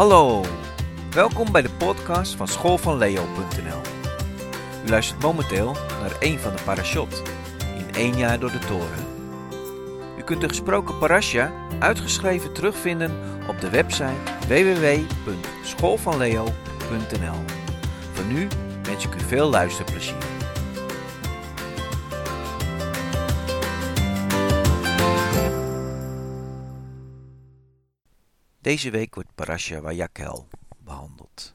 Hallo, welkom bij de podcast van schoolvanleo.nl. U luistert momenteel naar een van de parashot in één jaar door de toren. U kunt de gesproken parasha uitgeschreven terugvinden op de website www.schoolvanleo.nl. Voor nu wens ik u veel luisterplezier. Deze week wordt Parasha Wayakel behandeld.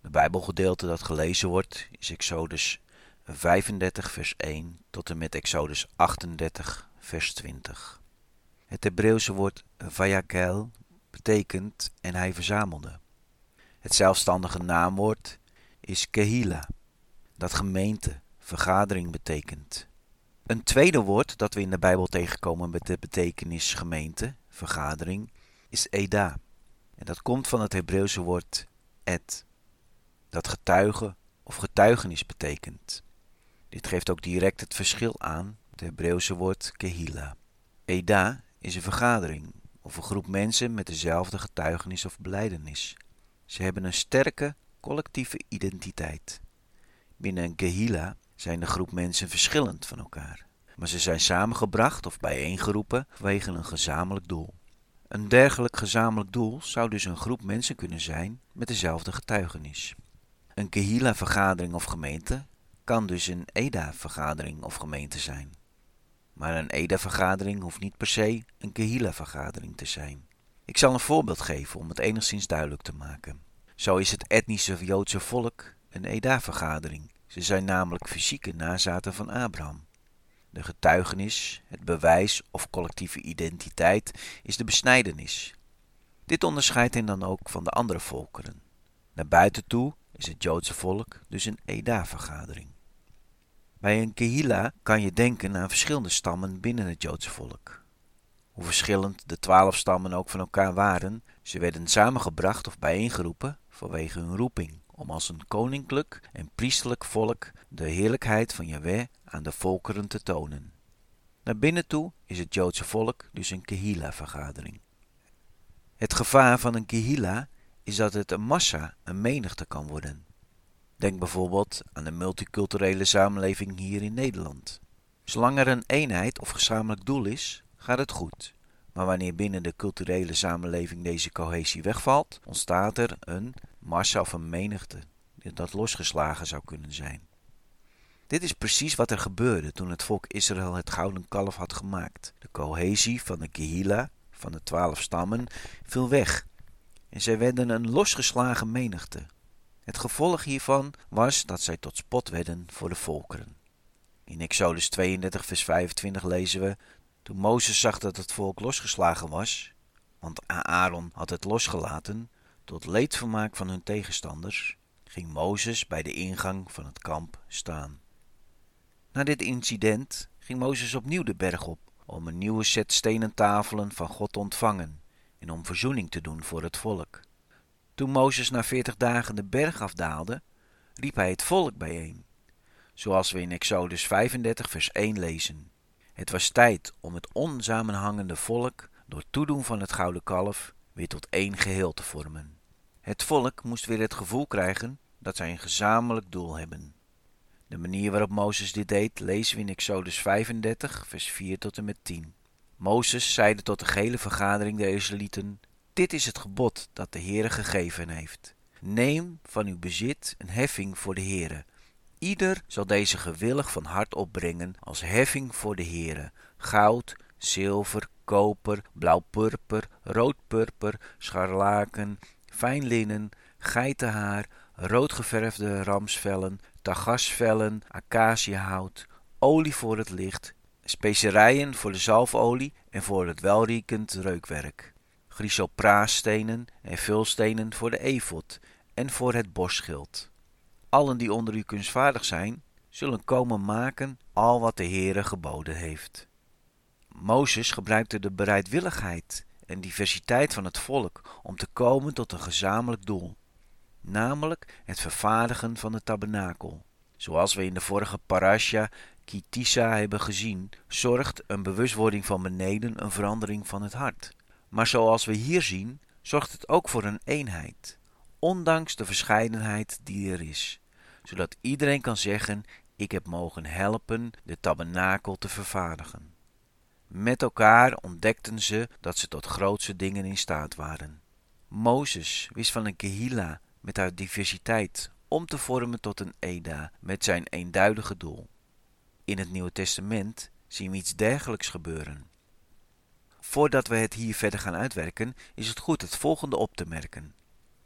De Bijbelgedeelte dat gelezen wordt is Exodus 35 vers 1 tot en met Exodus 38 vers 20. Het Hebreeuwse woord Vayakel betekent en hij verzamelde. Het zelfstandige naamwoord is Kehila, dat gemeente, vergadering betekent. Een tweede woord dat we in de Bijbel tegenkomen met de betekenis gemeente, vergadering, is Eda. En dat komt van het Hebreeuwse woord et, dat getuige of getuigenis betekent. Dit geeft ook direct het verschil aan het Hebreeuwse woord kehila. Eda is een vergadering of een groep mensen met dezelfde getuigenis of beleidenis. Ze hebben een sterke collectieve identiteit. Binnen een kehila zijn de groep mensen verschillend van elkaar, maar ze zijn samengebracht of bijeengeroepen vanwege een gezamenlijk doel. Een dergelijk gezamenlijk doel zou dus een groep mensen kunnen zijn met dezelfde getuigenis. Een Kehila-vergadering of gemeente kan dus een EDA-vergadering of gemeente zijn. Maar een EDA-vergadering hoeft niet per se een Kehila-vergadering te zijn. Ik zal een voorbeeld geven om het enigszins duidelijk te maken. Zo is het etnische Joodse volk een EDA-vergadering. Ze zijn namelijk fysieke nazaten van Abraham. De getuigenis, het bewijs of collectieve identiteit is de besnijdenis. Dit onderscheidt hen dan ook van de andere volkeren. Naar buiten toe is het Joodse volk dus een Eda-vergadering. Bij een Kehila kan je denken aan verschillende stammen binnen het Joodse volk. Hoe verschillend de twaalf stammen ook van elkaar waren, ze werden samengebracht of bijeengeroepen vanwege hun roeping om als een koninklijk en priesterlijk volk de heerlijkheid van Yahweh aan de volkeren te tonen. Naar binnen toe is het Joodse volk dus een Kehila-vergadering. Het gevaar van een Kehila is dat het een massa, een menigte kan worden. Denk bijvoorbeeld aan de multiculturele samenleving hier in Nederland. Zolang er een eenheid of gezamenlijk doel is, gaat het goed. Maar wanneer binnen de culturele samenleving deze cohesie wegvalt, ontstaat er een massa of een menigte dat losgeslagen zou kunnen zijn. Dit is precies wat er gebeurde toen het volk Israël het gouden kalf had gemaakt. De cohesie van de Kehila, van de twaalf stammen, viel weg en zij werden een losgeslagen menigte. Het gevolg hiervan was dat zij tot spot werden voor de volkeren. In Exodus 32 vers 25 lezen we, toen Mozes zag dat het volk losgeslagen was, want Aaron had het losgelaten, tot leedvermaak van hun tegenstanders, ging Mozes bij de ingang van het kamp staan. Na dit incident ging Mozes opnieuw de berg op om een nieuwe set stenen tafelen van God te ontvangen en om verzoening te doen voor het volk. Toen Mozes na veertig dagen de berg afdaalde, riep hij het volk bijeen, zoals we in Exodus 35 vers 1 lezen. Het was tijd om het onsamenhangende volk door toedoen van het gouden kalf weer tot één geheel te vormen. Het volk moest weer het gevoel krijgen dat zij een gezamenlijk doel hebben. De manier waarop Mozes dit deed lezen we in Exodus 35, vers 4 tot en met 10. Mozes zeide tot de gehele vergadering der Israëlieten: Dit is het gebod dat de Heere gegeven heeft. Neem van uw bezit een heffing voor de Heere. Ieder zal deze gewillig van hart opbrengen als heffing voor de Heere: goud, zilver, koper, blauw-purper, rood-purper, scharlaken, fijn linnen, geitenhaar, roodgeverfde ramsvellen, tagasvellen, acaciahout, olie voor het licht, specerijen voor de zalfolie en voor het welriekend reukwerk, chrysopraasstenen en vulstenen voor de efot en voor het borstschild. Allen die onder u kunstvaardig zijn, zullen komen maken al wat de Heere geboden heeft. Mozes gebruikte de bereidwilligheid en diversiteit van het volk om te komen tot een gezamenlijk doel namelijk het vervaardigen van de tabernakel. Zoals we in de vorige parasha Kitisa hebben gezien, zorgt een bewustwording van beneden een verandering van het hart. Maar zoals we hier zien, zorgt het ook voor een eenheid, ondanks de verscheidenheid die er is, zodat iedereen kan zeggen: Ik heb mogen helpen de tabernakel te vervaardigen. Met elkaar ontdekten ze dat ze tot grootse dingen in staat waren. Mozes wist van een kehila met haar diversiteit om te vormen tot een Eda met zijn eenduidige doel. In het Nieuwe Testament zien we iets dergelijks gebeuren. Voordat we het hier verder gaan uitwerken, is het goed het volgende op te merken.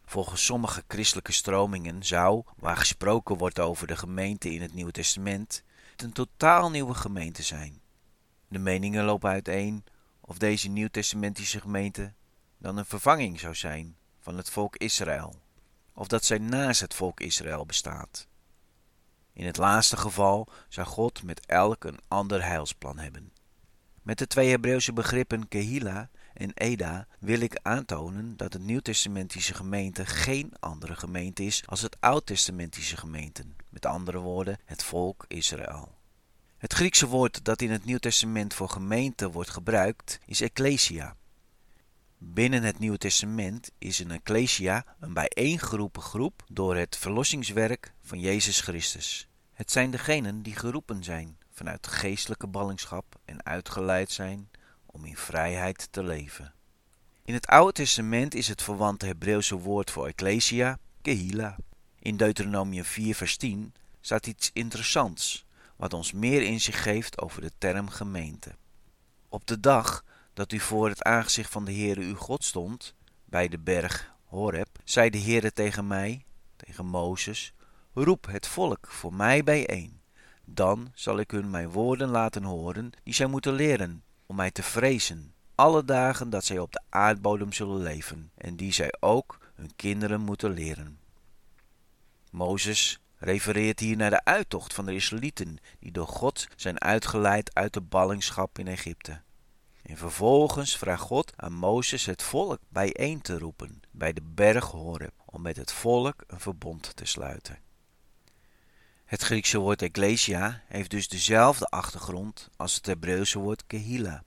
Volgens sommige christelijke stromingen zou, waar gesproken wordt over de gemeente in het Nieuwe Testament, het een totaal nieuwe gemeente zijn. De meningen lopen uiteen of deze nieuwtestamentische gemeente dan een vervanging zou zijn van het volk Israël, of dat zij naast het volk Israël bestaat. In het laatste geval zou God met elk een ander heilsplan hebben. Met de twee Hebreeuwse begrippen Kehila en Eda wil ik aantonen dat het Nieuwtestamentische gemeente geen andere gemeente is als het Oud-testamentische gemeenten, met andere woorden het volk Israël. Het Griekse woord dat in het Nieuw Testament voor gemeente wordt gebruikt is ecclesia. Binnen het Nieuwe Testament is een ecclesia een bijeengeroepen groep door het verlossingswerk van Jezus Christus. Het zijn degenen die geroepen zijn vanuit geestelijke ballingschap en uitgeleid zijn om in vrijheid te leven. In het Oude Testament is het verwante Hebreeuwse woord voor ecclesia kehila. In Deuteronomium 4 vers 10 staat iets interessants wat ons meer inzicht geeft over de term gemeente. Op de dag dat u voor het aangezicht van de Heere uw God stond, bij de berg Horeb, zei de Heere tegen mij, tegen Mozes, roep het volk voor mij bijeen. Dan zal ik hun mijn woorden laten horen, die zij moeten leren, om mij te vrezen, alle dagen dat zij op de aardbodem zullen leven, en die zij ook hun kinderen moeten leren. Mozes refereert hier naar de uittocht van de Israëlieten, die door God zijn uitgeleid uit de ballingschap in Egypte. En vervolgens vraagt God aan Mozes het volk bijeen te roepen bij de berg Horeb, om met het volk een verbond te sluiten. Het Griekse woord ecclesia heeft dus dezelfde achtergrond als het Hebreeuwse woord kehila.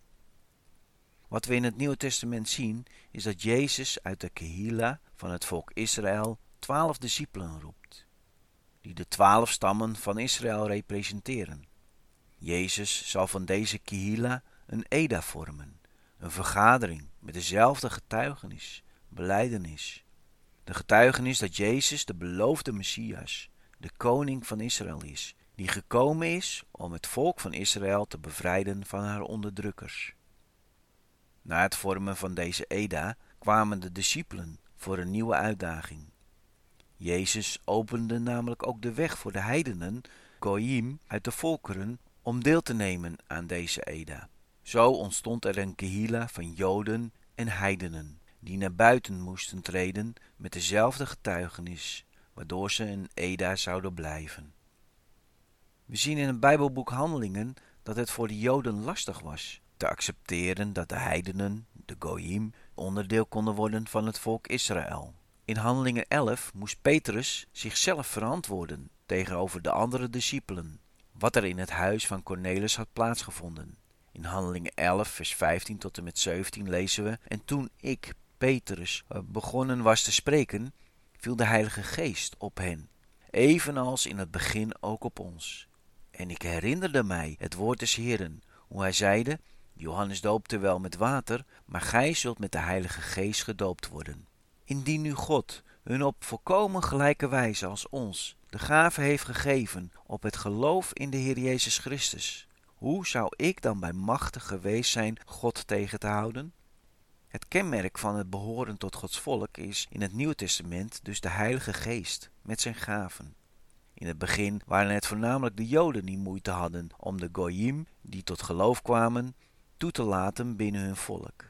Wat we in het Nieuwe Testament zien, is dat Jezus uit de kehila van het volk Israël twaalf discipelen roept die de twaalf stammen van Israël representeren. Jezus zal van deze kihila een Eda vormen, een vergadering met dezelfde getuigenis, beleidenis. De getuigenis dat Jezus de beloofde Messias, de koning van Israël is, die gekomen is om het volk van Israël te bevrijden van haar onderdrukkers. Na het vormen van deze Eda kwamen de discipelen voor een nieuwe uitdaging. Jezus opende namelijk ook de weg voor de heidenen, Goyim, uit de volkeren, om deel te nemen aan deze Eda. Zo ontstond er een kehila van Joden en heidenen, die naar buiten moesten treden met dezelfde getuigenis, waardoor ze een Eda zouden blijven. We zien in het Bijbelboek Handelingen dat het voor de Joden lastig was te accepteren dat de heidenen, de Goyim, onderdeel konden worden van het volk Israël. In Handelingen 11 moest Petrus zichzelf verantwoorden tegenover de andere discipelen, wat er in het huis van Cornelis had plaatsgevonden. In Handelingen 11, vers 15 tot en met 17 lezen we: En toen ik, Petrus, eh, begonnen was te spreken, viel de Heilige Geest op hen, evenals in het begin ook op ons. En ik herinnerde mij het woord des Heeren, hoe hij zeide: Johannes doopte wel met water, maar gij zult met de Heilige Geest gedoopt worden. Indien nu God hun op volkomen gelijke wijze als ons de gave heeft gegeven op het geloof in de Heer Jezus Christus, hoe zou ik dan bij machtig geweest zijn God tegen te houden? Het kenmerk van het behoren tot Gods volk is in het Nieuwe Testament dus de Heilige Geest met zijn gaven. In het begin waren het voornamelijk de Joden die moeite hadden om de Goyim, die tot geloof kwamen, toe te laten binnen hun volk.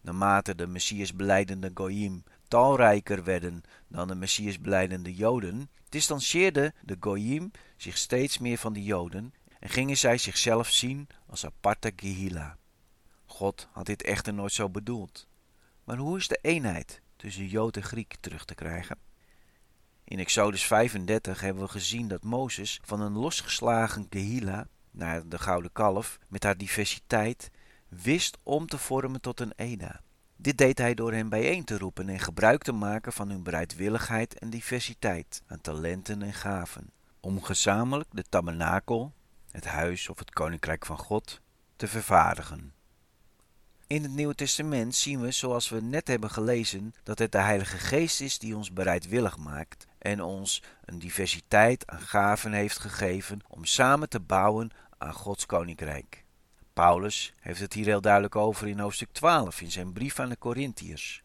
Naarmate de Messias beleidende Goyim talrijker werden dan de Messias beleidende Joden, distancieerden de Goyim zich steeds meer van de Joden en gingen zij zichzelf zien als aparte Gehila. God had dit echter nooit zo bedoeld. Maar hoe is de eenheid tussen Jood en Griek terug te krijgen? In Exodus 35 hebben we gezien dat Mozes van een losgeslagen Gehila naar de gouden kalf met haar diversiteit wist om te vormen tot een Eda. Dit deed hij door hen bijeen te roepen en gebruik te maken van hun bereidwilligheid en diversiteit aan talenten en gaven, om gezamenlijk de tabernakel, het huis of het koninkrijk van God, te vervaardigen. In het Nieuwe Testament zien we, zoals we net hebben gelezen, dat het de Heilige Geest is die ons bereidwillig maakt en ons een diversiteit aan gaven heeft gegeven om samen te bouwen aan Gods koninkrijk. Paulus heeft het hier heel duidelijk over in hoofdstuk 12 in zijn brief aan de Corinthiërs.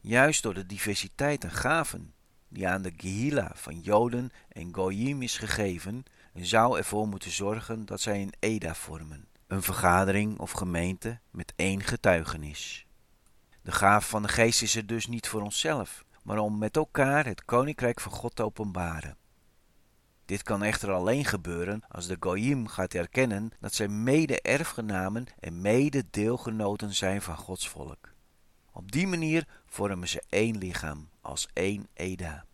Juist door de diversiteit aan gaven die aan de Gehila van Joden en Goyim is gegeven, zou ervoor moeten zorgen dat zij een Eda vormen, een vergadering of gemeente met één getuigenis. De gaaf van de geest is er dus niet voor onszelf, maar om met elkaar het koninkrijk van God te openbaren. Dit kan echter alleen gebeuren als de Goyim gaat erkennen dat zij mede-erfgenamen en mede-deelgenoten zijn van Gods volk. Op die manier vormen ze één lichaam, als één Eda.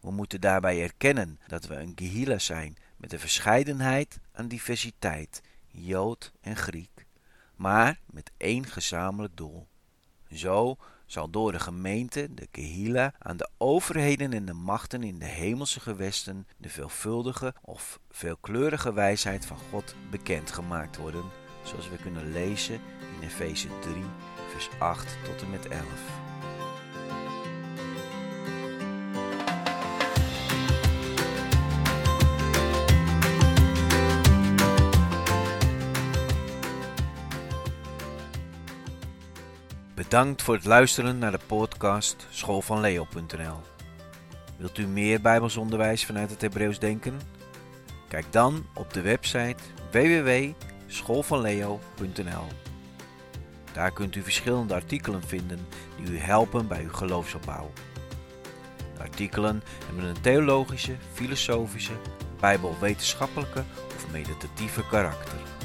We moeten daarbij erkennen dat we een Gehila zijn met een verscheidenheid aan diversiteit, Jood en Griek, maar met één gezamenlijk doel. Zo zal door de gemeente, de Kehila, aan de overheden en de machten in de hemelse gewesten de veelvuldige of veelkleurige wijsheid van God bekendgemaakt worden, zoals we kunnen lezen in Efeze 3, vers 8 tot en met 11. Bedankt voor het luisteren naar de podcast schoolvanleo.nl. Wilt u meer Bijbelsonderwijs vanuit het Hebreeuws denken? Kijk dan op de website www.schoolvanleo.nl. Daar kunt u verschillende artikelen vinden die u helpen bij uw geloofsopbouw. De artikelen hebben een theologische, filosofische, bijbelwetenschappelijke of meditatieve karakter.